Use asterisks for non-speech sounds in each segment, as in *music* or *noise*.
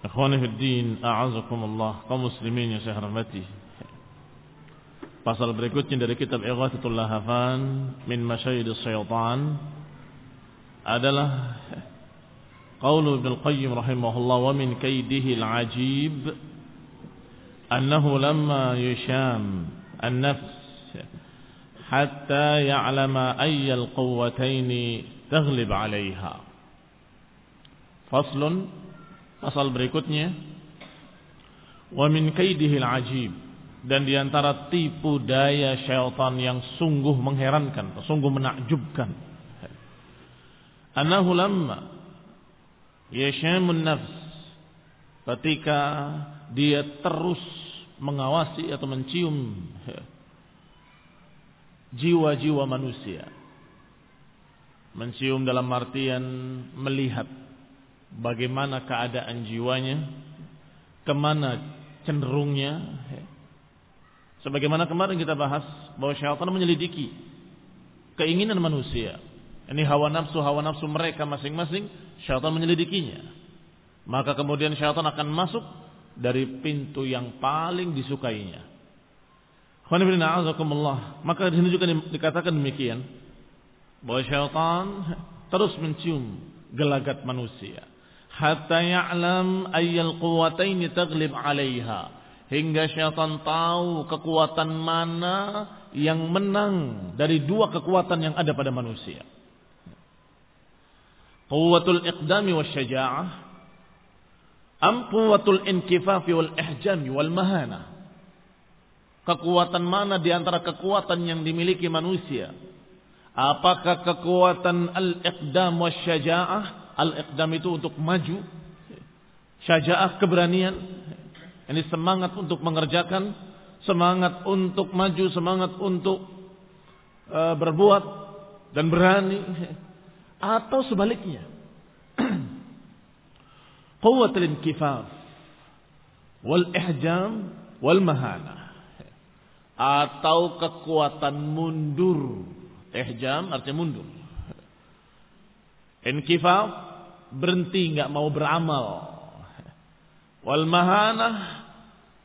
Ikhwani fi din, a'azakumullah, kaum muslimin yang saya hormati. Pasal berikutnya dari kitab Ighathatul Lahafan min Masyayidus Syaitan adalah qaulu Ibnu Qayyim rahimahullah wa min kaidihi al-ajib annahu lamma yusham an-nafs hatta ya'lama ayya al-quwwatayn taghlib 'alayha. Faslun pasal berikutnya wa min kaidihi al-ajib dan di antara tipu daya syaitan yang sungguh mengherankan, sungguh menakjubkan. Anahu lamma yashamun nafs ketika dia terus mengawasi atau mencium jiwa-jiwa manusia. Mencium dalam artian melihat bagaimana keadaan jiwanya, ke mana cenderungnya, Sebagaimana kemarin kita bahas bahwa syaitan menyelidiki keinginan manusia. Ini hawa nafsu, hawa nafsu mereka masing-masing, syaitan menyelidikinya. Maka kemudian syaitan akan masuk dari pintu yang paling disukainya. Maka di sini juga dikatakan demikian bahwa syaitan terus mencium gelagat manusia hatta ya'lam ayyal quwwataini taglib 'alaiha hingga syaitan tahu kekuatan mana yang menang dari dua kekuatan yang ada pada manusia. Quwwatul iqdami wa syaja'ah am quwwatul inkifafi wal ihjami wal mahana. Kekuatan mana di antara kekuatan yang dimiliki manusia? Apakah kekuatan al-iqdam wa syaja'ah? Al-iqdam itu untuk maju. Syaja'ah keberanian ini semangat untuk mengerjakan, semangat untuk maju, semangat untuk uh, berbuat dan berani atau sebaliknya. *clears throat* Quwwatul inkifaf wal ihjam wal mahana atau kekuatan mundur. Ihjam artinya mundur. Inkifaf berhenti nggak mau beramal. Wal mahanah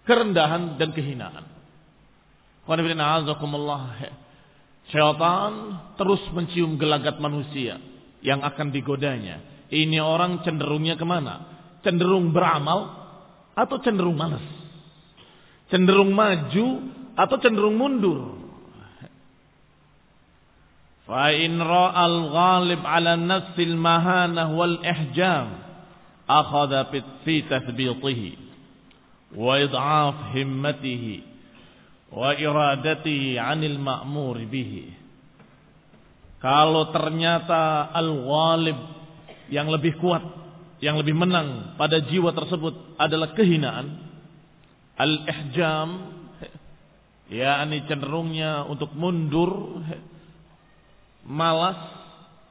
kerendahan dan kehinaan. Syaitan terus mencium gelagat manusia yang akan digodanya. Ini orang cenderungnya ke mana? Cenderung beramal atau cenderung malas? Cenderung maju atau cenderung mundur? Fa'in ra'al ghalib ala nafsil mahanah wal ihjam akhadha fi tathbitihi wa id'af himmatihi wa iradati 'anil ma'mur bihi. Kalau ternyata al-ghalib yang lebih kuat, yang lebih menang pada jiwa tersebut adalah kehinaan, al-ihjam, yakni cenderungnya untuk mundur, malas,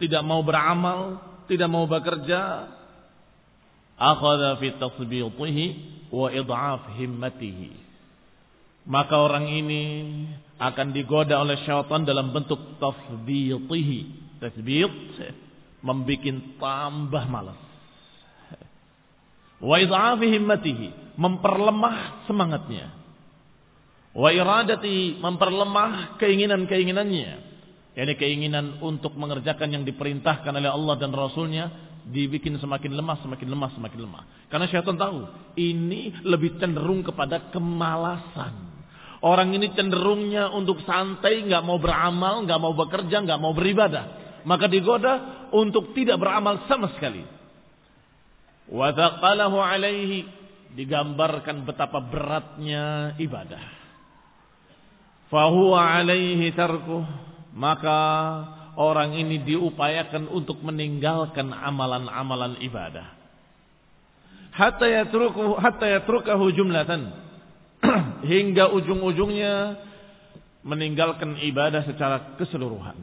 tidak mau beramal, tidak mau bekerja, akhadha fi tasbitihi wa id'af himmatihi maka orang ini akan digoda oleh syaitan dalam bentuk tasbitihi. Tasbit membuat tambah malas. Wa idhafi himmatihi, memperlemah semangatnya. Wa iradati, memperlemah keinginan-keinginannya. Yani keinginan untuk mengerjakan yang diperintahkan oleh Allah dan Rasulnya dibikin semakin lemah, semakin lemah, semakin lemah. Karena syaitan tahu ini lebih cenderung kepada kemalasan. Orang ini cenderungnya untuk santai, nggak mau beramal, nggak mau bekerja, nggak mau beribadah. Maka digoda untuk tidak beramal sama sekali. Wadaqalahu alaihi digambarkan betapa beratnya ibadah. Fahuwa alaihi tarkuh maka orang ini diupayakan untuk meninggalkan amalan-amalan ibadah. Hatta yatrukuhu hatta yatrukahu jumlatan *clears throat* hingga ujung-ujungnya meninggalkan ibadah secara keseluruhan.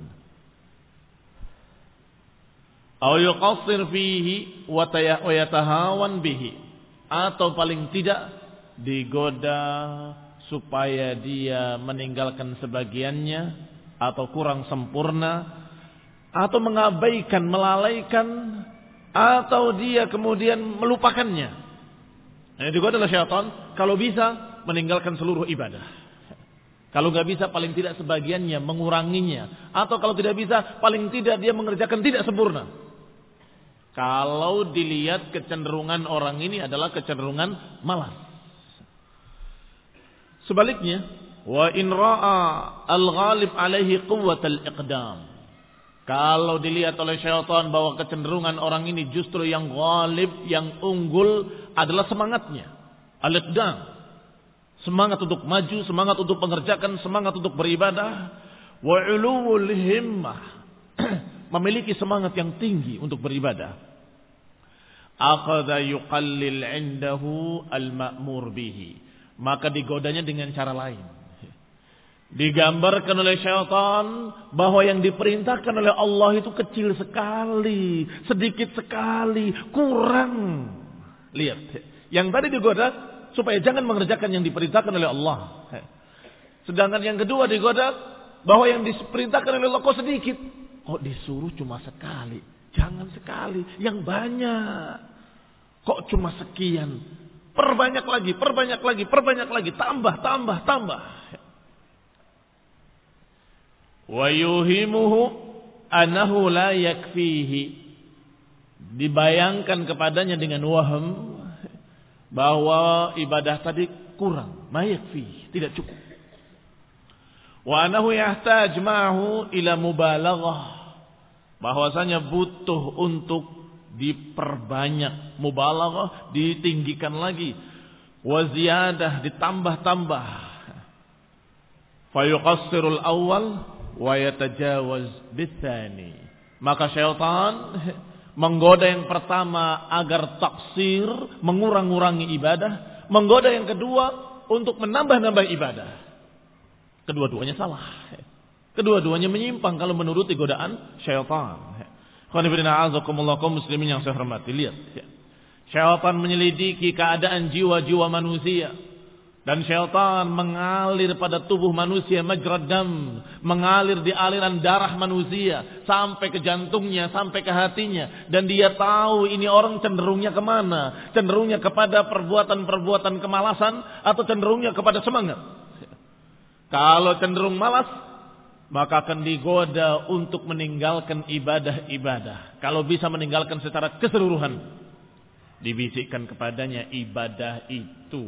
Aw yuqassir fihi wa yatahawan bihi atau paling tidak digoda supaya dia meninggalkan sebagiannya atau kurang sempurna atau mengabaikan, melalaikan atau dia kemudian melupakannya. Ini digoda oleh syaitan kalau bisa meninggalkan seluruh ibadah. Kalau nggak bisa paling tidak sebagiannya menguranginya. Atau kalau tidak bisa paling tidak dia mengerjakan tidak sempurna. Kalau dilihat kecenderungan orang ini adalah kecenderungan malas. Sebaliknya, wa in ra'a al-ghalib alaihi al iqdam. Kalau dilihat oleh syaitan bahwa kecenderungan orang ini justru yang ghalib, yang unggul adalah semangatnya. Al-iqdam. Semangat untuk maju, semangat untuk mengerjakan, semangat untuk beribadah. Wa uluwul himmah. *clears throat* Memiliki semangat yang tinggi untuk beribadah. Aqadha yuqallil indahu al-ma'mur bihi. Maka digodanya dengan cara lain. Digambarkan oleh syaitan bahwa yang diperintahkan oleh Allah itu kecil sekali, sedikit sekali, kurang. Lihat, yang tadi digoda supaya jangan mengerjakan yang diperintahkan oleh Allah. Sedangkan yang kedua digoda bahwa yang diperintahkan oleh Allah kok sedikit. Kok disuruh cuma sekali? Jangan sekali, yang banyak. Kok cuma sekian? Perbanyak lagi, perbanyak lagi, perbanyak lagi, tambah, tambah, tambah. Wa yuhimuhu anahu la yakfihi. Dibayangkan kepadanya dengan waham bahwa ibadah tadi kurang, mayakfi, tidak cukup. Wa anahu yahtaj ma'hu ila mubalaghah. Bahwasanya butuh untuk diperbanyak mubalaghah, ditinggikan lagi. Wa ziyadah ditambah-tambah. Fayuqassirul awal wa yatajawaz bitsani. Maka syaitan Menggoda yang pertama agar taksir, mengurang-urangi ibadah. Menggoda yang kedua untuk menambah-nambah ibadah. Kedua-duanya salah. Kedua-duanya menyimpang kalau menuruti godaan syaitan. kaum muslimin yang saya hormati. Lihat. Syaitan menyelidiki keadaan jiwa-jiwa manusia dan syaitan mengalir pada tubuh manusia majradam. Mengalir di aliran darah manusia. Sampai ke jantungnya, sampai ke hatinya. Dan dia tahu ini orang cenderungnya ke mana. Cenderungnya kepada perbuatan-perbuatan kemalasan. Atau cenderungnya kepada semangat. Kalau cenderung malas. Maka akan digoda untuk meninggalkan ibadah-ibadah. Kalau bisa meninggalkan secara keseluruhan. Dibisikkan kepadanya ibadah itu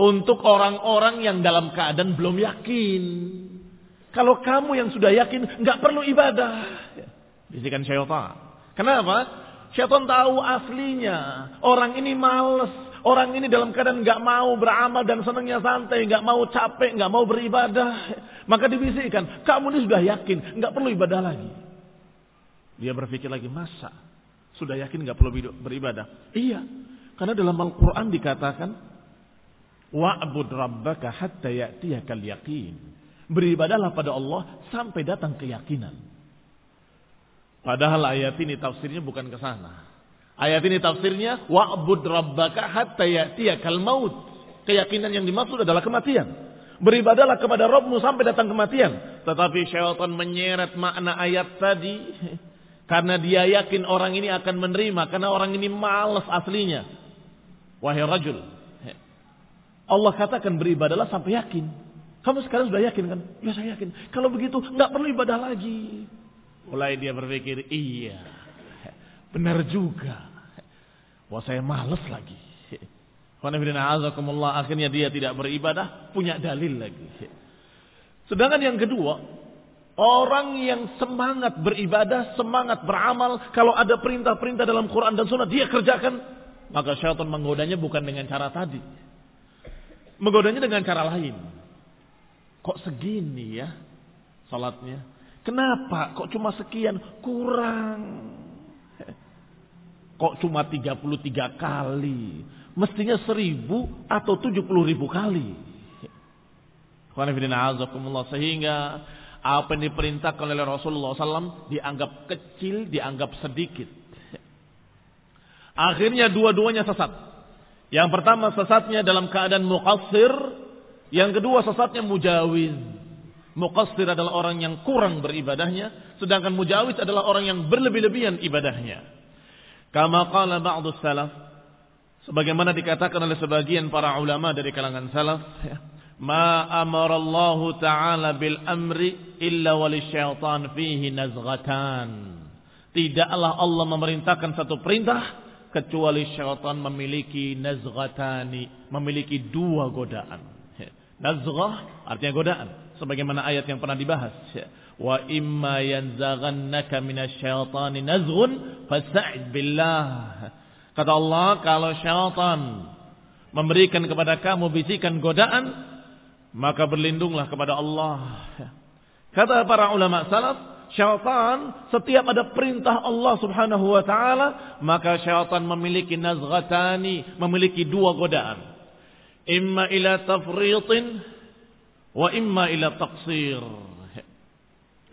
untuk orang-orang yang dalam keadaan belum yakin. Kalau kamu yang sudah yakin, nggak perlu ibadah. Bisikan syaitan. Kenapa? Syaitan tahu aslinya. Orang ini males. Orang ini dalam keadaan nggak mau beramal dan senangnya santai, nggak mau capek, nggak mau beribadah. Maka dibisikkan, kamu ini sudah yakin, nggak perlu ibadah lagi. Dia berpikir lagi, masa sudah yakin nggak perlu beribadah? Iya, karena dalam Al-Quran dikatakan, wa'bud rabbaka hatta ya'tiyakal yakin. Beribadahlah pada Allah sampai datang keyakinan. Padahal ayat ini tafsirnya bukan ke sana. Ayat ini tafsirnya wa'bud rabbaka hatta ya'tiyakal maut. Keyakinan yang dimaksud adalah kematian. Beribadahlah kepada Rabbmu sampai datang kematian. Tetapi syaitan menyeret makna ayat tadi. *laughs* Karena dia yakin orang ini akan menerima. Karena orang ini malas aslinya. Wahai rajul. Allah katakan beribadahlah sampai yakin. Kamu sekarang sudah yakin kan? Ya saya yakin. Kalau begitu nggak perlu ibadah lagi. Mulai dia berpikir, iya. Benar juga. Wah saya males lagi. Akhirnya dia tidak beribadah, punya dalil lagi. Sedangkan yang kedua, orang yang semangat beribadah, semangat beramal, kalau ada perintah-perintah dalam Quran dan Sunnah dia kerjakan, maka syaitan menggodanya bukan dengan cara tadi. Menggodanya dengan cara lain. Kok segini ya salatnya? Kenapa? Kok cuma sekian? Kurang. Kok cuma 33 kali? Mestinya seribu atau 70 ribu kali. Sehingga apa yang diperintahkan oleh Rasulullah SAW dianggap kecil, dianggap sedikit. Akhirnya dua-duanya sesat. Yang pertama sesatnya dalam keadaan muqassir. Yang kedua sesatnya mujawiz. Muqassir adalah orang yang kurang beribadahnya. Sedangkan mujawiz adalah orang yang berlebih-lebihan ibadahnya. Kama qala ba'du salaf. Sebagaimana dikatakan oleh sebagian para ulama dari kalangan salaf. Ya, Ma amarallahu ta'ala bil amri illa walisyaitan fihi nazghatan. Tidaklah Allah memerintahkan satu perintah kecuali syaitan memiliki nazghatani, memiliki dua godaan. Nazghah artinya godaan sebagaimana ayat yang pernah dibahas. Wa imma yanzaghannaka minasyaitani nazghun fasta'id billah. Kata Allah, kalau syaitan memberikan kepada kamu bisikan godaan, maka berlindunglah kepada Allah. Kata para ulama salaf, syaitan setiap ada perintah Allah Subhanahu wa taala, maka syaitan memiliki nazghatani, memiliki dua godaan. Imma ila tafritin wa imma ila taqsir.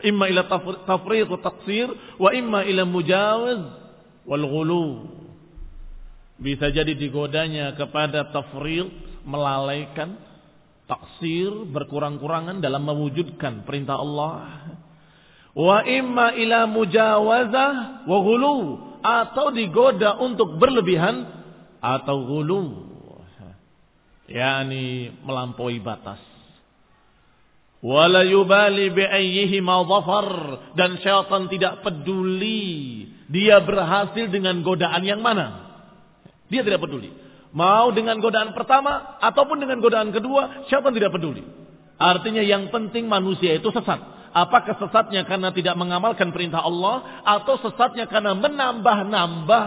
Imma ila tafriq wa taqsir wa imma ila mujawiz wal ghulu. Bisa jadi digodanya kepada tafriq, melalaikan, taksir, berkurang-kurangan dalam mewujudkan perintah Allah. Wa imma ila mujawazah wa ghulu atau digoda untuk berlebihan atau ghulu. yakni melampaui batas. Wala yubali bi'ayyihi ma Dan syaitan tidak peduli. Dia berhasil dengan godaan yang mana. Dia tidak peduli. Mau dengan godaan pertama ataupun dengan godaan kedua, syaitan tidak peduli. Artinya yang penting manusia itu sesat. Apakah sesatnya karena tidak mengamalkan perintah Allah atau sesatnya karena menambah-nambah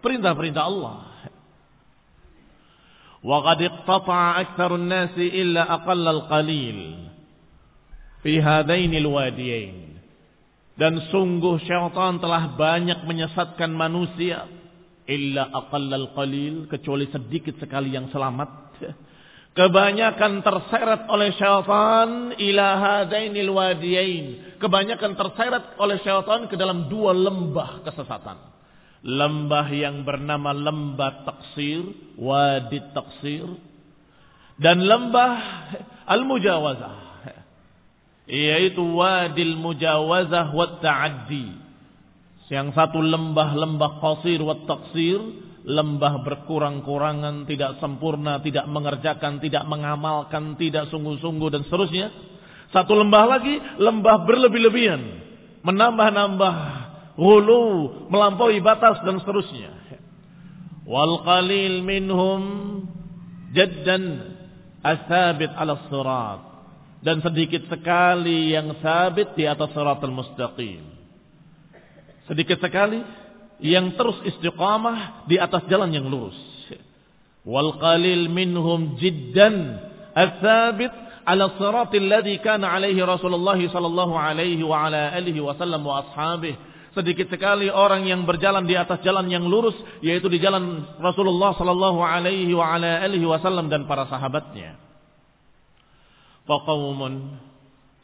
perintah-perintah Allah. Qad iqtata'a aktsarun nasi illa aqallal qalil fi hadainil wadiyain. Dan sungguh syaitan telah banyak menyesatkan manusia illa aqallal qalil kecuali sedikit sekali yang selamat. Kebanyakan terseret oleh syaitan ila hadainil wadiyain. Kebanyakan terseret oleh syaitan ke dalam dua lembah kesesatan. Lembah yang bernama lembah taksir, wadi taksir. Dan lembah al-mujawazah yaitu wadil mujawazah wa ta'addi. Yang satu lembah-lembah qasir wa taksir, lembah berkurang-kurangan, tidak sempurna, tidak mengerjakan, tidak mengamalkan, tidak sungguh-sungguh dan seterusnya. Satu lembah lagi, lembah berlebih-lebihan, menambah-nambah, hulu, melampaui batas dan seterusnya. Wal qalil minhum jaddan asabit ala sirat dan sedikit sekali yang sabit di atas siratal mustaqim. Sedikit sekali yang terus istiqamah di atas jalan yang lurus. wal qalil minhum jiddan ats-tsabit ala siratil ladzi kana alaihi Rasulullah sallallahu alaihi wa ala alihi wasallam wa ashabihi sedikit sekali orang yang berjalan di atas jalan yang lurus yaitu di jalan Rasulullah sallallahu alaihi wa ala alihi wasallam dan para sahabatnya. Faqaumun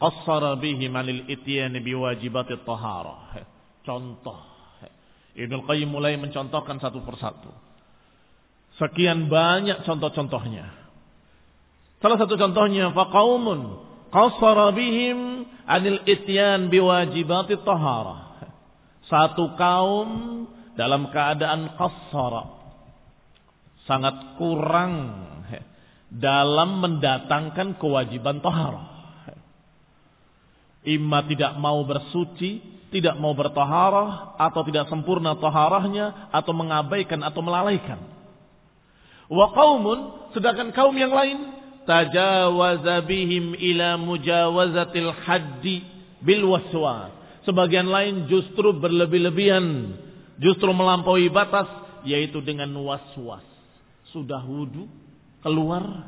qassara bihim anil ityan biwajibati taharah. Contoh. Ibnu Qayyim mulai mencontohkan satu persatu. Sekian banyak contoh-contohnya. Salah satu contohnya faqaumun qassara bihim anil ityan biwajibati taharah satu kaum dalam keadaan kasar sangat kurang dalam mendatangkan kewajiban taharah. Imma tidak mau bersuci, tidak mau bertaharah, atau tidak sempurna taharahnya, atau mengabaikan atau melalaikan. Wa qaumun, sedangkan kaum yang lain, tajawaza bihim ila mujawazatil haddi bil waswas Sebagian lain justru berlebih-lebihan. Justru melampaui batas. Yaitu dengan was-was. Sudah wudhu. Keluar.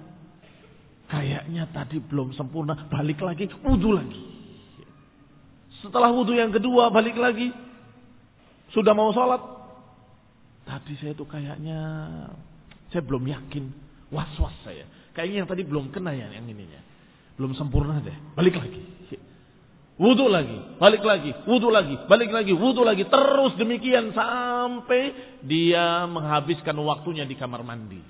Kayaknya tadi belum sempurna. Balik lagi. Wudhu lagi. Setelah wudhu yang kedua balik lagi. Sudah mau sholat. Tadi saya tuh kayaknya. Saya belum yakin. Was-was saya. Kayaknya yang tadi belum kena ya yang ininya. Belum sempurna deh. Balik lagi. Wudhu lagi, balik lagi, wudhu lagi, balik lagi, wudhu lagi. Terus demikian sampai dia menghabiskan waktunya di kamar mandi.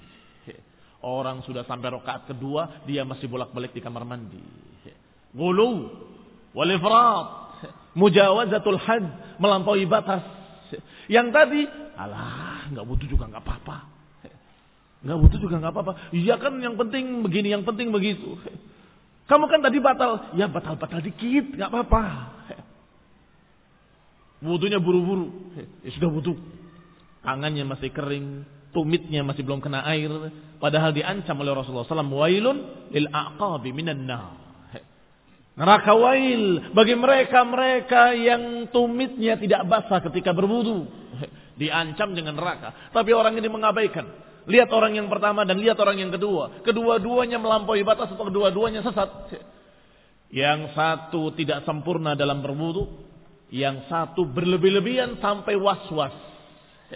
Orang sudah sampai rokaat kedua, dia masih bolak-balik di kamar mandi. Gulu, walifrat, mujawazatul had, melampaui batas. Yang tadi, alah, nggak butuh juga nggak apa-apa. Nggak butuh juga nggak apa-apa. Iya kan yang penting begini, yang penting begitu. Kamu kan tadi batal. Ya batal-batal dikit, nggak apa-apa. Wudhunya buru-buru. Ya sudah wudhu. Tangannya masih kering. Tumitnya masih belum kena air. Padahal diancam oleh Rasulullah SAW. Wailun lil aqabi minan nar. Neraka wail bagi mereka-mereka yang tumitnya tidak basah ketika berwudu. *laughs* Diancam dengan neraka. Tapi orang ini mengabaikan. Lihat orang yang pertama dan lihat orang yang kedua. Kedua-duanya melampaui batas atau kedua-duanya sesat. Yang satu tidak sempurna dalam berwudu. Yang satu berlebih-lebihan sampai was-was. *laughs*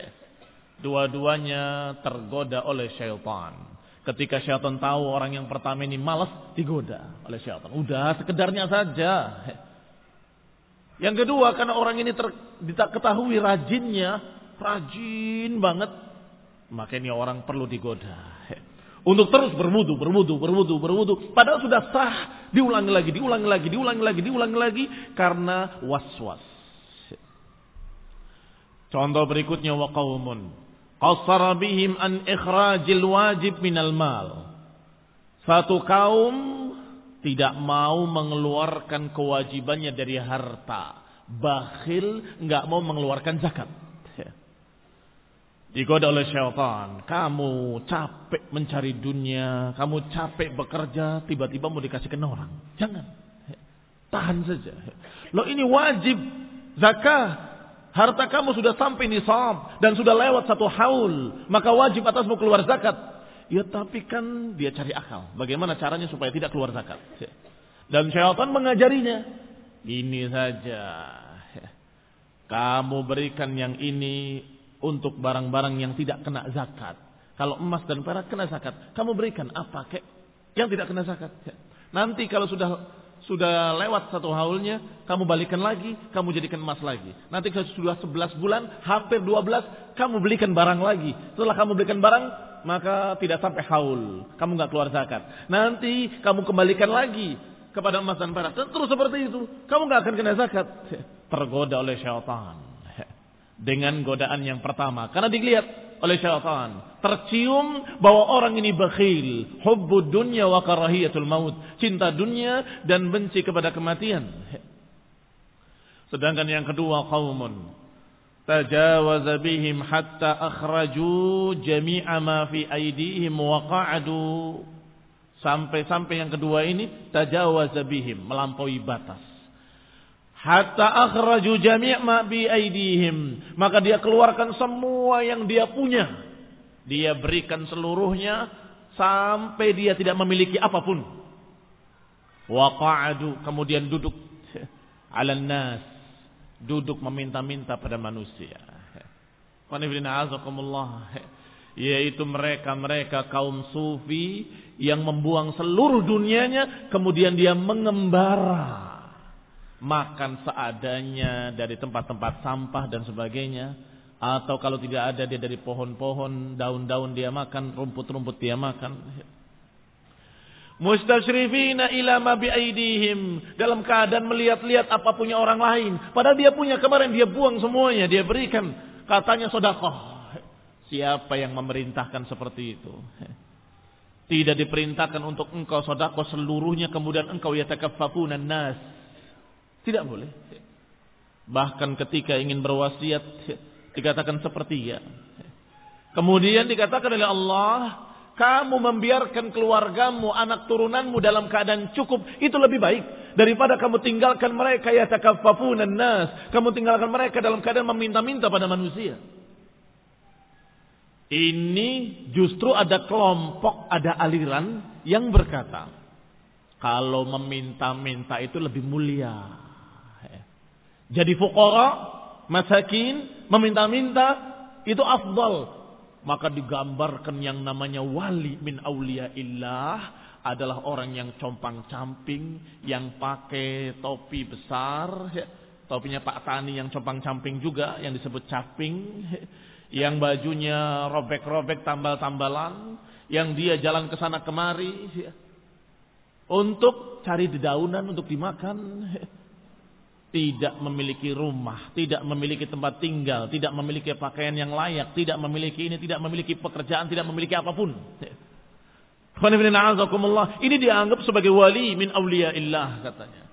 Dua-duanya tergoda oleh syaitan. Ketika syaitan tahu orang yang pertama ini malas, digoda oleh syaitan. Udah, sekedarnya saja. Yang kedua, karena orang ini ter, ketahui rajinnya, rajin banget, maka ini orang perlu digoda. Untuk terus berwudu, berwudu, berwudu, berwudu. Padahal sudah sah. Diulangi lagi, diulangi lagi, diulangi lagi, diulangi lagi. Karena was-was. Contoh berikutnya wa qawmun. Qasara bihim an ikhrajil wajib minal mal. Satu kaum tidak mau mengeluarkan kewajibannya dari harta. Bakhil nggak mau mengeluarkan zakat digoda oleh syaitan. Kamu capek mencari dunia, kamu capek bekerja, tiba-tiba mau dikasihkan orang. Jangan. Tahan saja. Lo ini wajib zakah. Harta kamu sudah sampai nisab dan sudah lewat satu haul, maka wajib atasmu keluar zakat. Ya tapi kan dia cari akal. Bagaimana caranya supaya tidak keluar zakat? Dan syaitan mengajarinya. Ini saja. Kamu berikan yang ini untuk barang-barang yang tidak kena zakat. Kalau emas dan perak kena zakat, kamu berikan apa kek yang tidak kena zakat. Nanti kalau sudah sudah lewat satu haulnya, kamu balikan lagi, kamu jadikan emas lagi. Nanti sudah 11 bulan, hampir 12, kamu belikan barang lagi. Setelah kamu belikan barang, maka tidak sampai haul. Kamu nggak keluar zakat. Nanti kamu kembalikan lagi kepada emas dan perak. Terus seperti itu. Kamu nggak akan kena zakat. *laughs* Tergoda oleh syaitan dengan godaan yang pertama. Karena dilihat oleh syaitan. Tercium bahwa orang ini bakhil. Hubbud dunya wa karahiyatul maut. Cinta dunia dan benci kepada kematian. Sedangkan yang kedua qaumun. Tajawaza bihim hatta akhraju jami'a ma fi aidihim wa qa'adu. Sampai-sampai yang kedua ini tajawaza bihim. Melampaui batas hatta akhraju jami' ma bi aidihim. Maka dia keluarkan semua yang dia punya. Dia berikan seluruhnya sampai dia tidak memiliki apa pun. Waqa'adu kemudian duduk *laughs* ala nas, duduk meminta-minta pada manusia. Yaitu mereka-mereka kaum sufi yang membuang seluruh dunianya kemudian dia mengembara makan seadanya dari tempat-tempat sampah dan sebagainya atau kalau tidak ada dia dari pohon-pohon, daun-daun dia makan, rumput-rumput dia makan. Mustasyrifina ila ma biaidihim dalam keadaan melihat-lihat apa punya orang lain. Padahal dia punya kemarin dia buang semuanya, dia berikan. Katanya sedekah. Siapa yang memerintahkan seperti itu? Tidak diperintahkan untuk engkau sedekah seluruhnya kemudian engkau yatakaffafuna nas. Tidak boleh. Bahkan ketika ingin berwasiat Dikatakan seperti ya. Kemudian dikatakan oleh Allah, kamu membiarkan keluargamu, anak turunanmu dalam keadaan cukup, itu lebih baik daripada kamu tinggalkan mereka ya takaffafunan nas, kamu tinggalkan mereka dalam keadaan meminta-minta pada manusia. Ini justru ada kelompok, ada aliran yang berkata, kalau meminta-minta itu lebih mulia. Jadi fukara masakin, meminta-minta, itu afdal. Maka digambarkan yang namanya wali min aulia illah adalah orang yang compang-camping, yang pakai topi besar, topinya Pak Tani yang compang-camping juga, yang disebut caping, yang bajunya robek-robek tambal-tambalan, yang dia jalan ke sana kemari, untuk cari dedaunan untuk dimakan, tidak memiliki rumah, tidak memiliki tempat tinggal, tidak memiliki pakaian yang layak, tidak memiliki ini, tidak memiliki pekerjaan, tidak memiliki apa pun. Ini dianggap sebagai wali min illah katanya.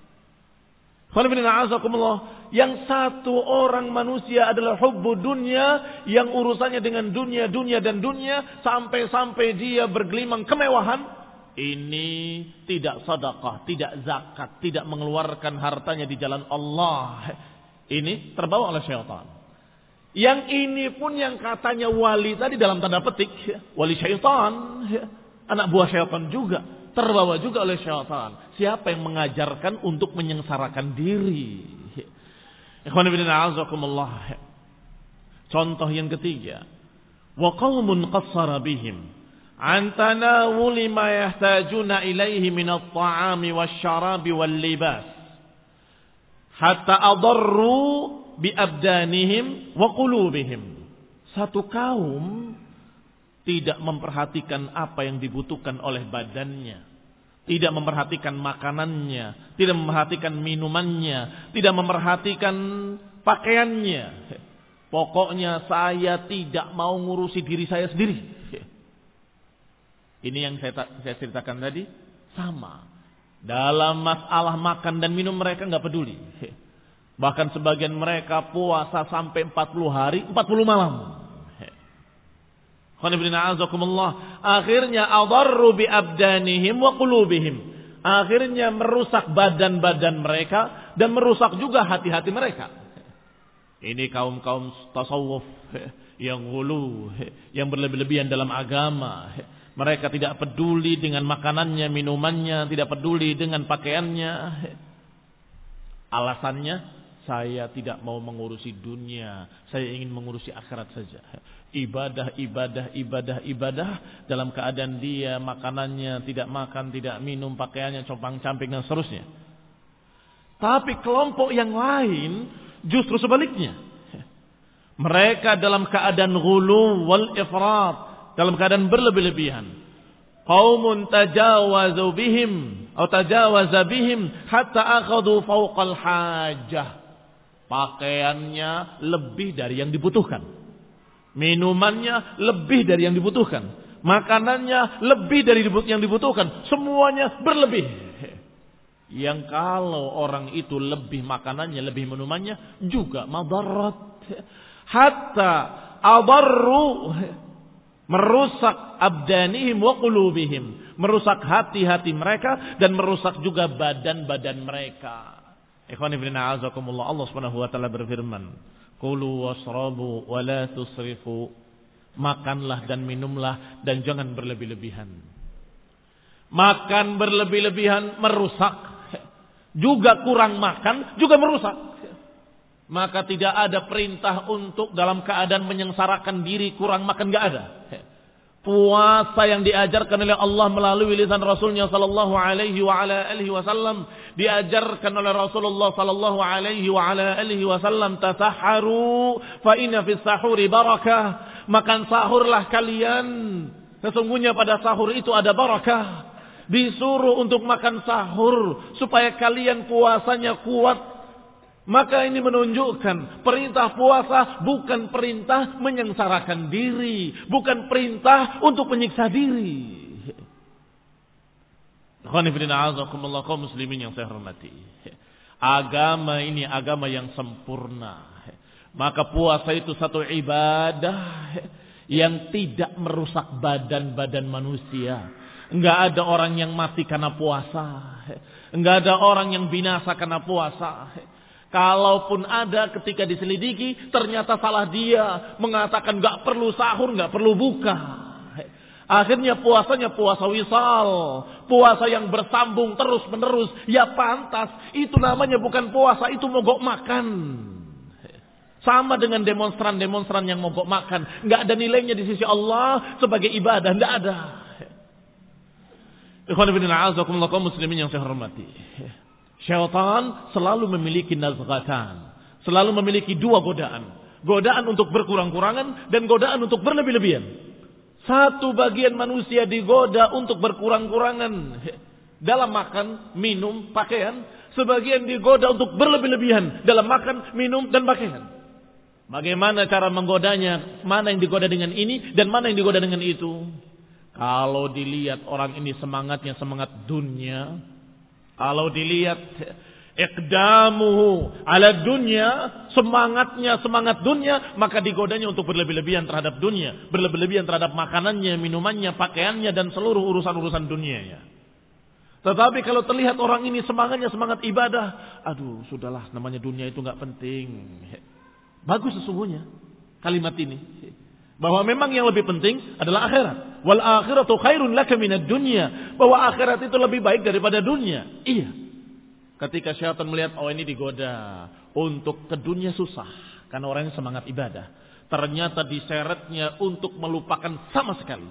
Yang satu orang manusia adalah hubbu dunia yang urusannya dengan dunia, dunia dan dunia sampai-sampai dia bergelimang kemewahan ini tidak sedekah, tidak zakat, tidak mengeluarkan hartanya di jalan Allah. Ini terbawa oleh syaitan. Yang ini pun yang katanya wali tadi dalam tanda petik, wali syaitan, anak buah syaitan juga, terbawa juga oleh syaitan. Siapa yang mengajarkan untuk menyengsarakan diri? Contoh yang ketiga, wa qaumun qassara bihim antana wuli ma yahtajuna ilaihi min at-ta'ami wasyarabi wal libas. Hatta adarru bi abdanihim wa qulubihim. Satu kaum tidak memperhatikan apa yang dibutuhkan oleh badannya. Tidak memperhatikan makanannya. Tidak memperhatikan minumannya. Tidak memperhatikan pakaiannya. Pokoknya saya tidak mau ngurusi diri saya sendiri ini yang saya, saya ceritakan tadi sama. Dalam masalah makan dan minum mereka nggak peduli. Bahkan sebagian mereka puasa sampai 40 hari, 40 malam. Akhirnya adarru bi abdanihim wa qulubihim. Akhirnya merusak badan-badan mereka dan merusak juga hati-hati mereka. Ini kaum-kaum tasawuf yang hulu, yang berlebih-lebihan dalam agama mereka tidak peduli dengan makanannya, minumannya, tidak peduli dengan pakaiannya. Alasannya, saya tidak mau mengurusi dunia, saya ingin mengurusi akhirat saja. Ibadah, ibadah, ibadah, ibadah dalam keadaan dia makanannya tidak makan, tidak minum, pakaiannya compang-camping dan seterusnya. Tapi kelompok yang lain justru sebaliknya. Mereka dalam keadaan gulu wal ifrat, dalam keadaan berlebih-lebihan. Qaumun tajawazu bihim atau tajawaza bihim hatta akhadhu fawqal hajah. Pakaiannya lebih dari yang dibutuhkan. Minumannya lebih dari yang dibutuhkan. Makanannya lebih dari yang dibutuhkan. Semuanya berlebih. Yang kalau orang itu lebih makanannya, lebih minumannya juga madarat. Hatta adarru merusak abdanihim wa qulubihim, merusak hati-hati mereka dan merusak juga badan-badan mereka. Ikhwan ibn a'azakumullah Allah Subhanahu wa taala berfirman, "Kulu wasrabu wa la tusrifu." Makanlah dan minumlah dan jangan berlebih-lebihan. Makan berlebih-lebihan merusak. Juga kurang makan juga merusak. Maka tidak ada perintah untuk dalam keadaan menyengsarakan diri kurang makan gak ada. Puasa yang diajarkan oleh Allah melalui lisan Rasulnya sallallahu alaihi wasallam diajarkan oleh Rasulullah sallallahu alaihi wasallam tasahharu fa inna fis sahuri barakah. Makan sahurlah kalian. Sesungguhnya pada sahur itu ada barakah. Disuruh untuk makan sahur supaya kalian puasanya kuat maka ini menunjukkan perintah puasa bukan perintah menyengsarakan diri, bukan perintah untuk menyiksa diri. kaum muslimin yang saya hormati. Agama ini agama yang sempurna. Maka puasa itu satu ibadah yang tidak merusak badan-badan manusia. Enggak ada orang yang mati karena puasa. Enggak ada orang yang binasa karena puasa. Kalaupun ada ketika diselidiki, ternyata salah dia. Mengatakan gak perlu sahur, gak perlu buka. Akhirnya puasanya puasa wisal. Puasa yang bersambung terus menerus. Ya pantas. Itu namanya bukan puasa, itu mogok makan. Sama dengan demonstran-demonstran yang mogok makan. Gak ada nilainya di sisi Allah sebagai ibadah. Gak ada. Ikhwan ibn a'azakumullah muslimin yang saya hormati. Syaitan selalu memiliki nazghatan. Selalu memiliki dua godaan. Godaan untuk berkurang-kurangan dan godaan untuk berlebih-lebihan. Satu bagian manusia digoda untuk berkurang-kurangan. Dalam makan, minum, pakaian. Sebagian digoda untuk berlebih-lebihan. Dalam makan, minum, dan pakaian. Bagaimana cara menggodanya? Mana yang digoda dengan ini dan mana yang digoda dengan itu? Kalau dilihat orang ini semangatnya semangat dunia, kalau dilihat ikdamuhu ala dunia, semangatnya semangat dunia, maka digodanya untuk berlebih-lebihan terhadap dunia, berlebih-lebihan terhadap makanannya, minumannya, pakaiannya dan seluruh urusan-urusan dunianya. Tetapi kalau terlihat orang ini semangatnya semangat ibadah, aduh sudahlah namanya dunia itu nggak penting. Bagus sesungguhnya kalimat ini. Bahwa memang yang lebih penting adalah akhirat. Wal akhiratu khairun laka minad dunya. Bahwa akhirat itu lebih baik daripada dunia. Iya. Ketika syaitan melihat oh ini digoda untuk ke dunia susah karena orangnya semangat ibadah. Ternyata diseretnya untuk melupakan sama sekali.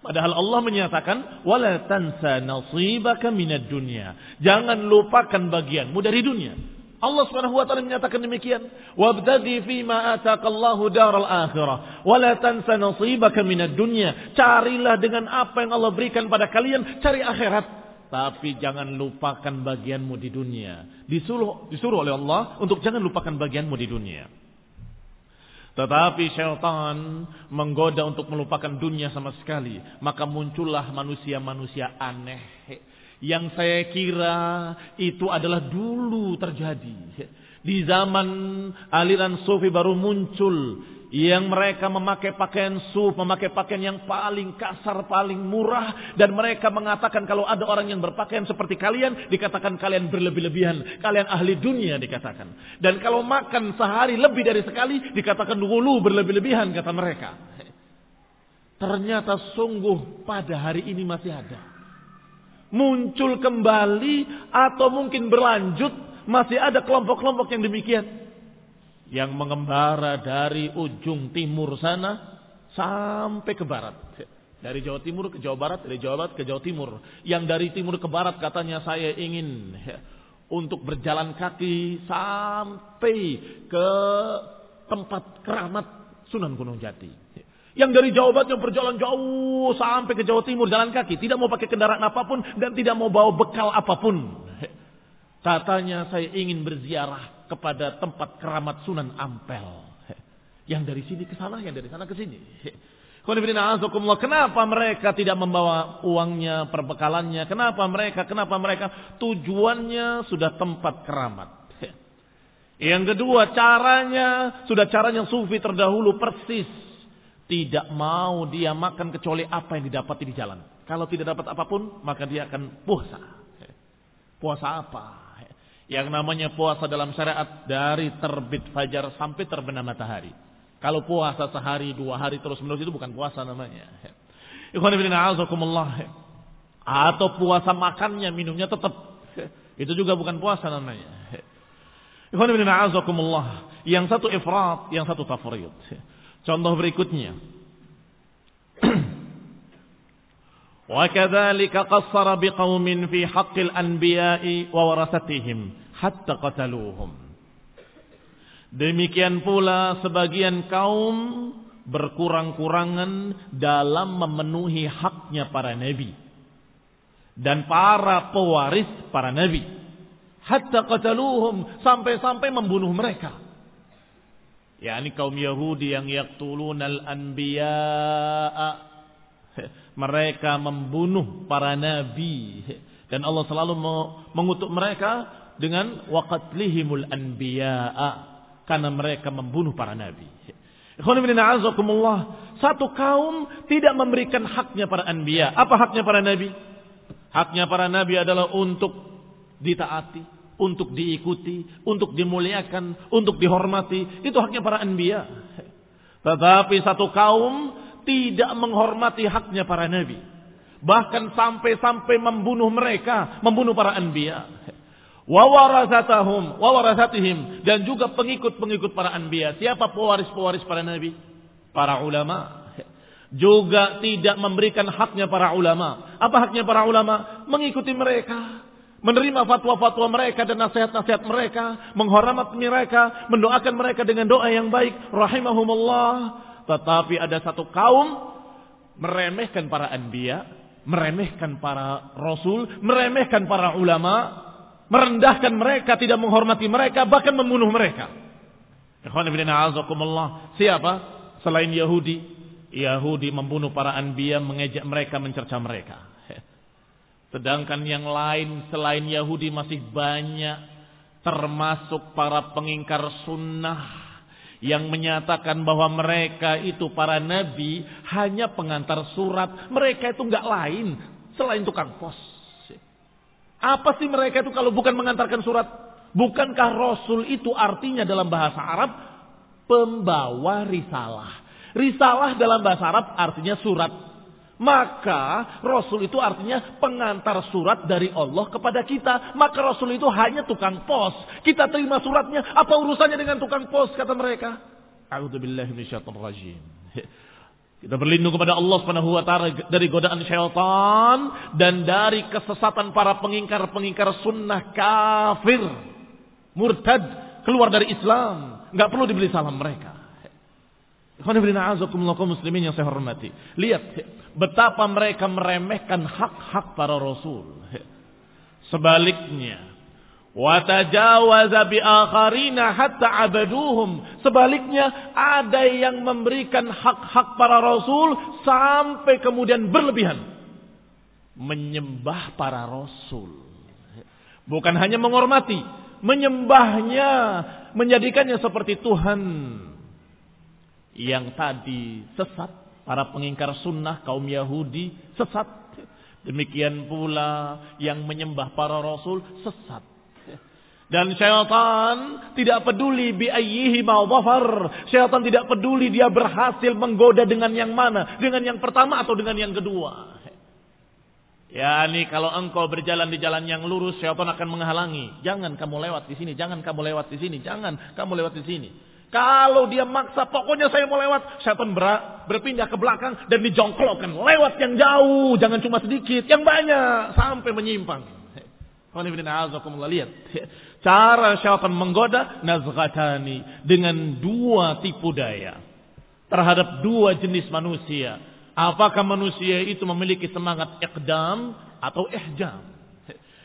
Padahal Allah menyatakan wala tansa nasibaka minad dunya. Jangan lupakan bagianmu dari dunia. Allah Subhanahu wa taala menyatakan demikian, "Wabtaghi fi ma ataqallahu daral akhirah, wa la tansa nasibaka minad dunya." Carilah dengan apa yang Allah berikan pada kalian, cari akhirat. Tapi jangan lupakan bagianmu di dunia. Disuruh, disuruh oleh Allah untuk jangan lupakan bagianmu di dunia. Tetapi syaitan menggoda untuk melupakan dunia sama sekali. Maka muncullah manusia-manusia aneh yang saya kira itu adalah dulu terjadi. Di zaman aliran sufi baru muncul yang mereka memakai pakaian suf, memakai pakaian yang paling kasar, paling murah dan mereka mengatakan kalau ada orang yang berpakaian seperti kalian dikatakan kalian berlebih-lebihan, kalian ahli dunia dikatakan. Dan kalau makan sehari lebih dari sekali dikatakan dulu berlebih-lebihan kata mereka. Ternyata sungguh pada hari ini masih ada muncul kembali atau mungkin berlanjut masih ada kelompok-kelompok yang demikian. Yang mengembara dari ujung timur sana sampai ke barat. Dari Jawa Timur ke Jawa Barat dari Jawa Barat ke Jawa Timur. Yang dari timur ke barat katanya saya ingin ya, untuk berjalan kaki sampai ke tempat keramat Sunan Gunung Jati yang dari Jawa Barat yang berjalan jauh sampai ke Jawa Timur jalan kaki. Tidak mau pakai kendaraan apa pun dan tidak mau bawa bekal apa pun. *laughs* Katanya saya ingin berziarah kepada tempat keramat Sunan Ampel. *laughs* Yang dari sini ke sana, yang dari sana ke sini. *laughs* Kenapa mereka tidak membawa uangnya, perbekalannya? Kenapa mereka? Kenapa mereka? Tujuannya sudah tempat keramat. Yang kedua, caranya sudah caranya sufi terdahulu persis tidak mau dia makan kecuali apa yang didapati di jalan. Kalau tidak dapat apa pun, maka dia akan puasa. Puasa apa? Yang namanya puasa dalam syariat dari terbit fajar sampai terbenam matahari. Kalau puasa sehari, dua hari terus menerus itu bukan puasa namanya. Ikhwan ibn Atau puasa makannya, minumnya tetap. Itu juga bukan puasa namanya. Ikhwan ibn Yang satu ifrat, yang satu tafrid. Contoh berikutnya. وكذلك قصر بقوم في حق الأنبياء وورثتهم حتى قتلوهم Demikian pula sebagian kaum berkurang-kurangan dalam memenuhi haknya para nabi dan para pewaris para nabi. Hatta qataluhum sampai-sampai membunuh mereka. Ya ini kaum Yahudi yang yaqtulunal anbiya'a *laughs* mereka membunuh para nabi dan Allah selalu mengutuk mereka dengan waqatlihimul anbiya'a karena mereka membunuh para nabi. Satu kaum tidak memberikan haknya para anbiya. Apa haknya para nabi? Haknya para nabi adalah untuk ditaati, untuk diikuti, untuk dimuliakan, untuk dihormati. Itu haknya para anbiya. Tetapi satu kaum tidak menghormati haknya para nabi. Bahkan sampai-sampai membunuh mereka, membunuh para anbiya. Wawarasatahum, wawarasatihim dan juga pengikut-pengikut para anbiya. Siapa pewaris-pewaris para nabi? Para ulama. Juga tidak memberikan haknya para ulama. Apa haknya para ulama? Mengikuti mereka, menerima fatwa-fatwa mereka dan nasihat-nasihat mereka, menghormati mereka, mendoakan mereka dengan doa yang baik, rahimahumullah, tetapi ada satu kaum meremehkan para anbiya, meremehkan para rasul, meremehkan para ulama, merendahkan mereka, tidak menghormati mereka, bahkan membunuh mereka. Siapa? Selain Yahudi. Yahudi membunuh para anbiya, mengejek mereka, mencerca mereka. Sedangkan yang lain selain Yahudi masih banyak. Termasuk para pengingkar sunnah yang menyatakan bahwa mereka itu para nabi hanya pengantar surat. Mereka itu nggak lain selain tukang pos. Apa sih mereka itu kalau bukan mengantarkan surat? Bukankah Rasul itu artinya dalam bahasa Arab pembawa risalah? Risalah dalam bahasa Arab artinya surat. Maka Rasul itu artinya pengantar surat dari Allah kepada kita. Maka Rasul itu hanya tukang pos. Kita terima suratnya. Apa urusannya dengan tukang pos kata mereka? rajim. *laughs* Kita berlindung kepada Allah Subhanahu wa taala dari godaan syaitan dan dari kesesatan para pengingkar-pengingkar sunnah kafir, murtad, keluar dari Islam. Nggak perlu dibeli salam mereka. Muslimin yang saya hormati. Lihat betapa mereka meremehkan hak-hak para rasul. Sebaliknya, watajawaza akharina hatta abaduhum. Sebaliknya, ada yang memberikan hak-hak para rasul sampai kemudian berlebihan menyembah para rasul. Bukan hanya menghormati, menyembahnya, menjadikannya seperti Tuhan yang tadi sesat, para pengingkar sunnah kaum Yahudi sesat. Demikian pula yang menyembah para rasul sesat. Dan syaitan tidak peduli bi ayyihi ma'udhafar. Syaitan tidak peduli dia berhasil menggoda dengan yang mana. Dengan yang pertama atau dengan yang kedua. Ya ini kalau engkau berjalan di jalan yang lurus, syaitan akan menghalangi. Jangan kamu lewat di sini, jangan kamu lewat di sini, jangan kamu lewat di sini. Kalau dia maksa, pokoknya saya mau lewat. Ber, berpindah ke belakang dan dijongklokkan. Lewat yang jauh, jangan cuma sedikit, yang banyak. Sampai menyimpang. Lihat. Cara syaitan menggoda, nazghatani. Dengan dua tipu daya. Terhadap dua jenis manusia. Apakah manusia itu memiliki semangat ikdam atau ihjam?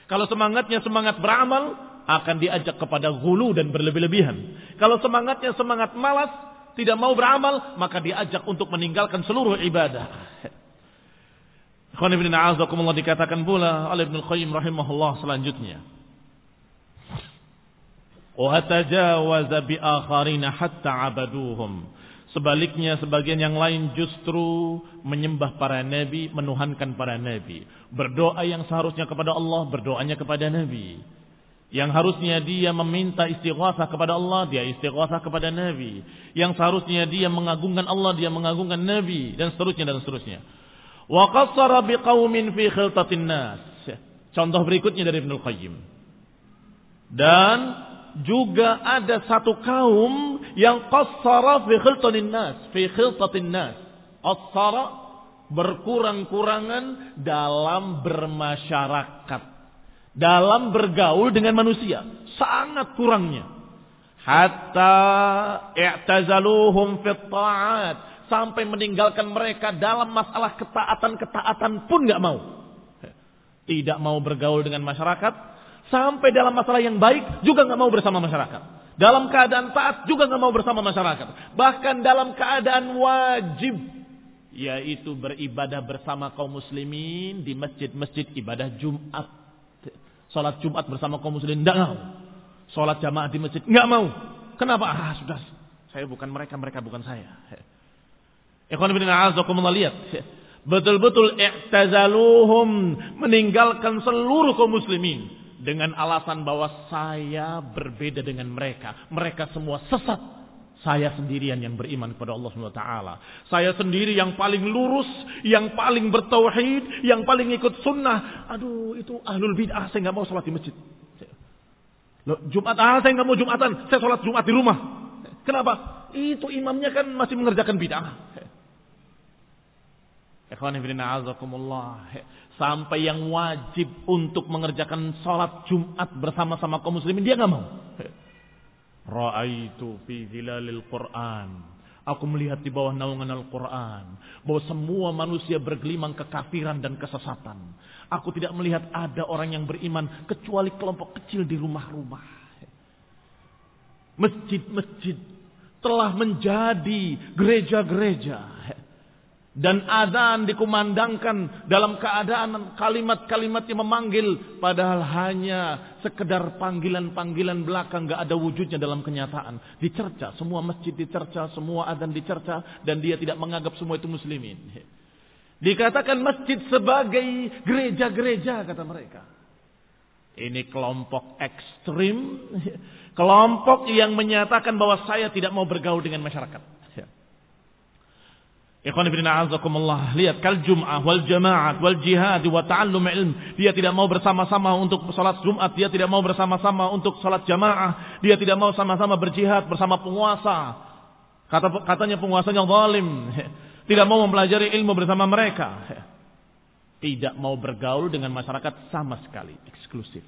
Kalau semangatnya semangat beramal, akan diajak kepada gulu dan berlebih-lebihan. Kalau semangatnya semangat malas, tidak mau beramal, maka diajak untuk meninggalkan seluruh ibadah. Ikhwan ibn a'azakumullah dikatakan pula oleh Ibnu Qayyim rahimahullah selanjutnya. Wa tajawaza bi akharina hatta abaduhum. Sebaliknya sebagian yang lain justru menyembah para nabi, menuhankan para nabi. Berdoa yang seharusnya kepada Allah, berdoanya kepada nabi. Yang harusnya dia meminta istighosah kepada Allah, dia istighosah kepada Nabi. Yang seharusnya dia mengagungkan Allah, dia mengagungkan Nabi dan seterusnya dan seterusnya. Wa qassara biqaumin fi khiltatin nas. Contoh berikutnya dari Ibnu Qayyim. Dan juga ada satu kaum yang qassara fi khiltatin nas, fi khiltatin nas. Qassara berkurang-kurangan dalam bermasyarakat dalam bergaul dengan manusia. Sangat kurangnya. Hatta i'tazaluhum fit ta'at. Sampai meninggalkan mereka dalam masalah ketaatan-ketaatan pun nggak mau. Tidak mau bergaul dengan masyarakat. Sampai dalam masalah yang baik juga nggak mau bersama masyarakat. Dalam keadaan taat juga nggak mau bersama masyarakat. Bahkan dalam keadaan wajib yaitu beribadah bersama kaum muslimin di masjid-masjid ibadah Jumat Salat Jumat bersama kaum muslimin tidak mau. Salat jamaah di masjid nggak mau. Kenapa? Ah, sudah. Saya bukan mereka, mereka bukan saya. Ikhwan bin a'azakumullah lihat. Betul-betul i'tazaluhum meninggalkan seluruh kaum muslimin dengan alasan bahwa saya berbeda dengan mereka. Mereka semua sesat. Saya sendirian yang beriman kepada Allah SWT. Saya sendiri yang paling lurus, yang paling bertauhid, yang paling ikut sunnah. Aduh, itu ahlul bid'ah. Saya nggak mau sholat di masjid. Loh, Jumat, ah, saya nggak mau Jumatan. Saya sholat Jumat di rumah. Kenapa? Itu imamnya kan masih mengerjakan bid'ah. Sampai yang wajib untuk mengerjakan sholat Jumat bersama-sama kaum muslimin, dia nggak mau. Ra'aitu fi zilalil Qur'an. Aku melihat di bawah naungan Al-Quran. Bahwa semua manusia bergelimang kekafiran dan kesesatan. Aku tidak melihat ada orang yang beriman. Kecuali kelompok kecil di rumah-rumah. Masjid-masjid telah menjadi gereja-gereja dan adzan dikumandangkan dalam keadaan kalimat-kalimat yang memanggil padahal hanya sekedar panggilan-panggilan belaka nggak ada wujudnya dalam kenyataan. Dicerca semua masjid dicerca semua adzan dicerca dan dia tidak menganggap semua itu muslimin. Dikatakan masjid sebagai gereja-gereja kata mereka. Ini kelompok ekstrim kelompok yang menyatakan bahwa saya tidak mau bergaul dengan masyarakat Ikhwan ibn a'azakumullah. Lihat kal jum'ah wal jama'at wal jihad wa ta'allum ilm. Dia tidak mau bersama-sama untuk salat Jumat, dia tidak mau bersama-sama untuk salat jamaah, dia tidak mau sama-sama berjihad bersama penguasa. Kata katanya penguasanya zalim. *laughs* Tidak mau mempelajari ilmu bersama mereka. *laughs* Tidak mau bergaul dengan masyarakat sama sekali, eksklusif.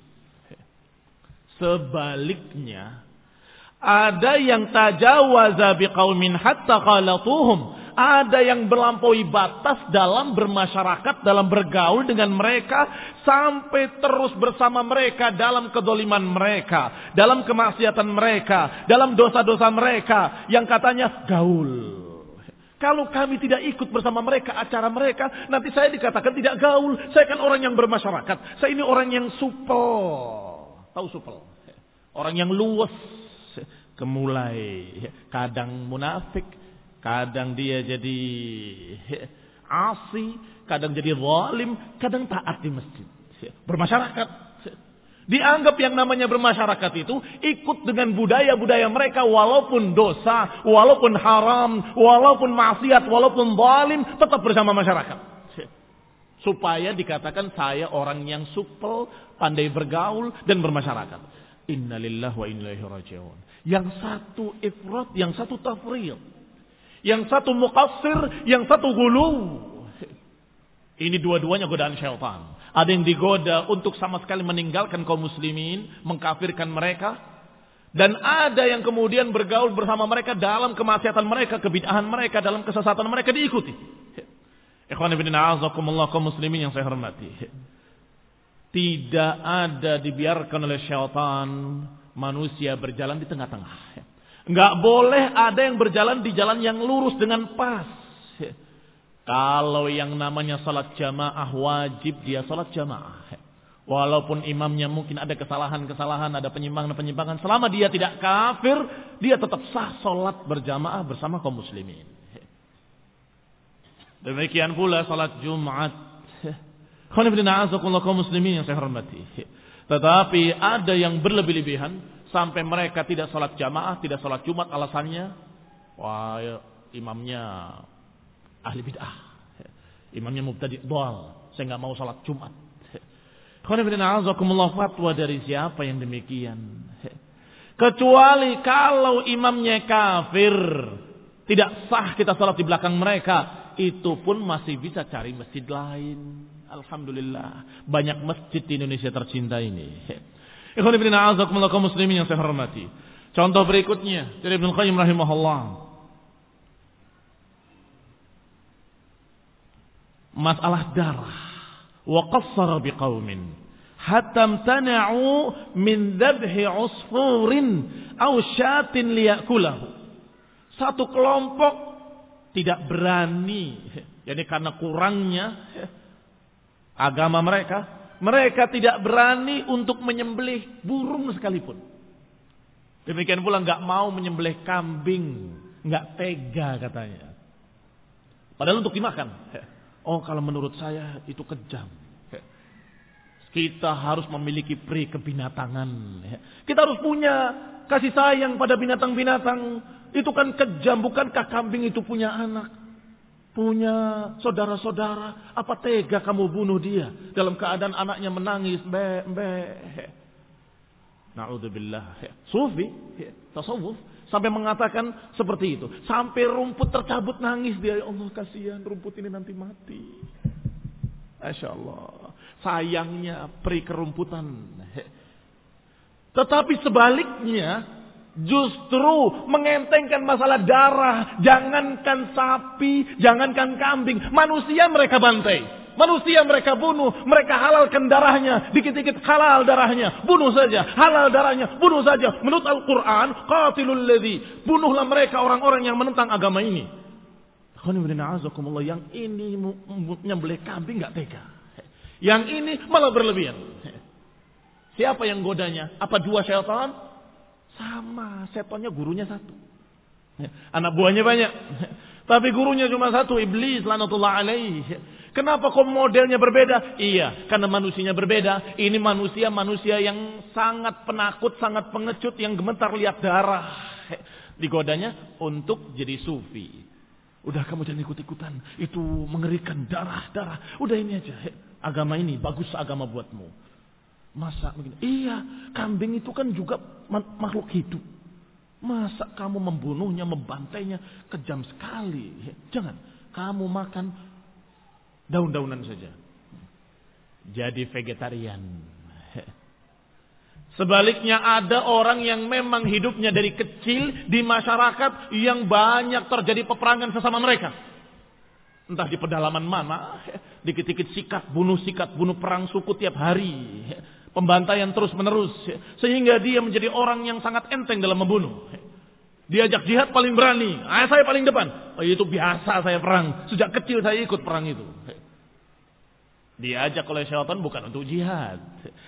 *laughs* Sebaliknya, ada yang tajawaza biqaumin hatta qalatuhum ada yang berlampaui batas dalam bermasyarakat, dalam bergaul dengan mereka, sampai terus bersama mereka dalam kedoliman mereka, dalam kemaksiatan mereka, dalam dosa-dosa mereka, yang katanya gaul. Kalau kami tidak ikut bersama mereka, acara mereka, nanti saya dikatakan tidak gaul. Saya kan orang yang bermasyarakat. Saya ini orang yang supel. Tahu supel? Orang yang luwes. Kemulai. Kadang munafik Kadang dia jadi asi, kadang jadi zalim, kadang taat di masjid. Bermasyarakat. Dianggap yang namanya bermasyarakat itu ikut dengan budaya-budaya mereka walaupun dosa, walaupun haram, walaupun maksiat, walaupun zalim, tetap bersama masyarakat. Supaya dikatakan saya orang yang supel, pandai bergaul dan bermasyarakat. Innalillah wa inna ilaihi raji'un. Yang satu ifrat, yang satu tafriyat. Yang satu muqassir, yang satu gulu. Ini dua-duanya godaan syaitan. Ada yang digoda untuk sama sekali meninggalkan kaum muslimin, mengkafirkan mereka. Dan ada yang kemudian bergaul bersama mereka dalam kemaksiatan mereka, kebid'ahan mereka, dalam kesesatan mereka diikuti. Ikhwan ibn a'azakumullah kaum muslimin yang saya hormati. Tidak ada dibiarkan oleh syaitan manusia berjalan di tengah-tengah. Nggak boleh ada yang berjalan di jalan yang lurus dengan pas. Kalau yang namanya salat jamaah wajib dia salat jamaah. Walaupun imamnya mungkin ada kesalahan-kesalahan, ada penyimpangan-penyimpangan. Selama dia tidak kafir, dia tetap sah salat berjamaah bersama kaum muslimin. Demikian pula salat Jumat. kaum muslimin yang saya hormati. Tetapi ada yang berlebih-lebihan sampai mereka tidak sholat jamaah, tidak sholat Jumat alasannya, wah ya, imamnya ahli bid'ah, imamnya mubtadi' doal, saya nggak mau sholat Jumat. fatwa dari siapa yang demikian? Kecuali kalau imamnya kafir, tidak sah kita sholat di belakang mereka. Itu pun masih bisa cari masjid lain. Alhamdulillah. Banyak masjid di Indonesia tercinta ini. Ikhwan muslimin yang saya hormati. Contoh berikutnya dari Ibn Qayyim rahimahullah. Masalah darah. Wa qassara biqaumin. Hatta amtana'u min dhabhi usfurin aw syatin liyakulahu satu kelompok tidak berani, *laughs* jadi karena kurangnya *laughs* agama mereka, mereka tidak berani untuk menyembelih burung sekalipun. Demikian pula nggak mau menyembelih kambing, nggak tega katanya. Padahal untuk dimakan. Oh kalau menurut saya itu kejam. Kita harus memiliki pri kebinatangan. Kita harus punya kasih sayang pada binatang-binatang. Itu kan kejam, bukankah kambing itu punya anak? Punya saudara-saudara. Apa tega kamu bunuh dia? Dalam keadaan anaknya menangis. Be, be. Na'udzubillah. Sufi, tasawuf. Sampai mengatakan seperti itu. Sampai rumput tercabut nangis dia. Ya Allah kasihan rumput ini nanti mati. Masya Allah. Sayangnya peri kerumputan. Tetapi sebaliknya Justru mengentengkan masalah darah. Jangankan sapi, jangankan kambing. Manusia mereka bantai. Manusia mereka bunuh. Mereka halalkan darahnya. Dikit-dikit halal darahnya. Bunuh saja. Halal darahnya. Bunuh saja. Menurut Al-Quran. Qatilul ladhi. Bunuhlah mereka orang-orang yang menentang agama ini. Yang ini nyembelih kambing gak tega. Yang ini malah berlebihan. Siapa yang godanya? Apa dua syaitan? Sama, setonnya gurunya satu. Anak buahnya banyak. Tapi gurunya cuma satu, iblis lanatullah alaih. Kenapa kok modelnya berbeda? Iya, karena manusianya berbeda. Ini manusia-manusia yang sangat penakut, sangat pengecut, yang gemetar lihat darah. Digodanya untuk jadi sufi. Udah kamu jangan ikut-ikutan. Itu mengerikan darah-darah. Udah ini aja. Agama ini bagus agama buatmu. Masa begini? Iya, kambing itu kan juga makhluk hidup. Masa kamu membunuhnya, membantainya, kejam sekali. Jangan, kamu makan daun-daunan saja. Jadi vegetarian. Sebaliknya ada orang yang memang hidupnya dari kecil di masyarakat yang banyak terjadi peperangan sesama mereka. Entah di pedalaman mana, dikit-dikit sikat, bunuh sikat, bunuh perang suku tiap hari. Pembantaian terus menerus. Sehingga dia menjadi orang yang sangat enteng dalam membunuh. Diajak jihad paling berani. Ah, saya paling depan. Oh, itu biasa saya perang. Sejak kecil saya ikut perang itu. Diajak oleh syaitan bukan untuk jihad.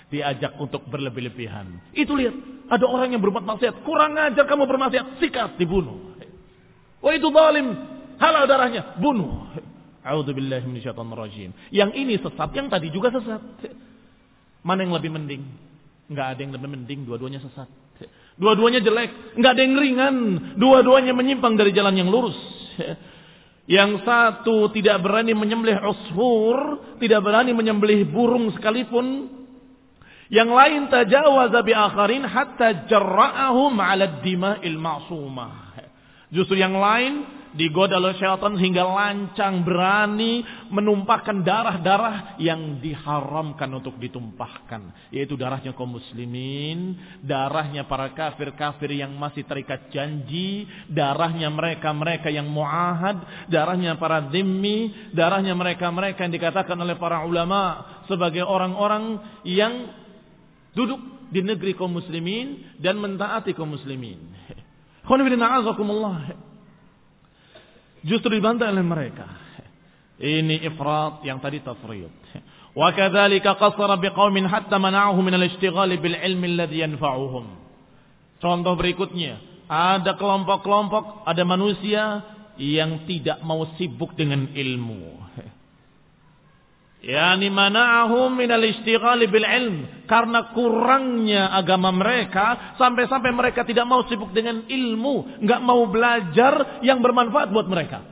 Diajak untuk berlebih-lebihan. Itu lihat. Ada orang yang berbuat maksiat. Kurang ajar kamu bermaksiat. Sikat dibunuh. Oh itu zalim. Halal darahnya. Bunuh. A'udzubillahi Yang ini sesat. Yang tadi juga sesat. Mana yang lebih mending? Enggak ada yang lebih mending, dua-duanya sesat. Dua-duanya jelek, enggak ada yang ringan. Dua-duanya menyimpang dari jalan yang lurus. Yang satu tidak berani menyembelih usfur, tidak berani menyembelih burung sekalipun. Yang lain tajawaza bi akharin hatta jarra'ahum 'ala dima'il ma'sumah. Justru yang lain digoda oleh syaitan hingga lancang berani menumpahkan darah-darah yang diharamkan untuk ditumpahkan yaitu darahnya kaum muslimin darahnya para kafir-kafir yang masih terikat janji darahnya mereka-mereka yang muahad darahnya para dhimmi darahnya mereka-mereka yang dikatakan oleh para ulama sebagai orang-orang yang duduk di negeri kaum muslimin dan mentaati kaum muslimin. *laughs* Khonibina azakumullah. Justru dibantai oleh mereka. Ini ifrat yang tadi tafrid. Wa kadzalika qasara biqaumin hatta mana'uhum min al-ishtighal bil ilmi alladhi yanfa'uhum. Contoh berikutnya, ada kelompok-kelompok, ada manusia yang tidak mau sibuk dengan ilmu. Yani mana'ahum minal istighali bil ilm. Karena kurangnya agama mereka. Sampai-sampai mereka tidak mau sibuk dengan ilmu. Nggak mau belajar yang bermanfaat buat mereka.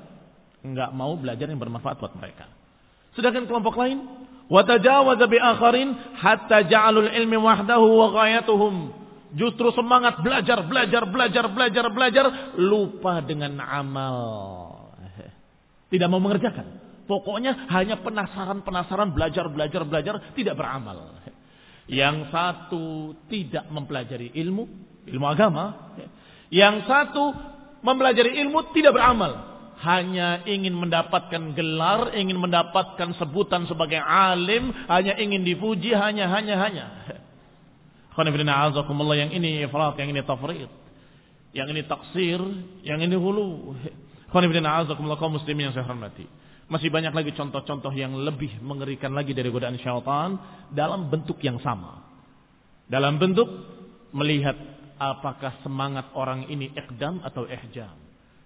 Nggak mau belajar yang bermanfaat buat mereka. Sedangkan kelompok lain. Watajawaza bi akharin hatta ja'alul ilmi wahdahu wa ghayatuhum. Justru semangat belajar, belajar, belajar, belajar, belajar. Lupa dengan amal. Tidak mau mengerjakan. Pokoknya hanya penasaran-penasaran, belajar, belajar, belajar, tidak beramal. Yang satu tidak mempelajari ilmu, ilmu agama. Yang satu mempelajari ilmu tidak beramal. Hanya ingin mendapatkan gelar, ingin mendapatkan sebutan sebagai alim, hanya ingin dipuji, hanya, hanya, hanya. yang ini ifrat, yang ini tafrid. Yang ini taksir, yang ini hulu. kaum muslimin yang saya hormati. Masih banyak lagi contoh-contoh yang lebih mengerikan lagi dari godaan syaitan dalam bentuk yang sama. Dalam bentuk melihat apakah semangat orang ini ikdam atau ihjam.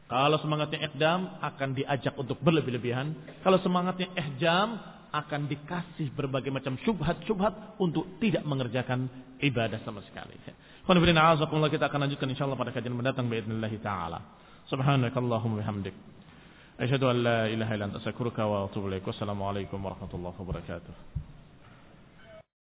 Kalau semangatnya ikdam akan diajak untuk berlebih-lebihan. Kalau semangatnya ihjam akan dikasih berbagai macam syubhat-syubhat untuk tidak mengerjakan ibadah sama sekali. Kita akan lanjutkan insyaAllah pada kajian mendatang. Bi'idnillahi ta'ala. Subhanakallahumma bihamdik. أشهد أن لا إله إلا أنت أستغفرك وأتوب إليك. والسلام عليكم ورحمة الله وبركاته.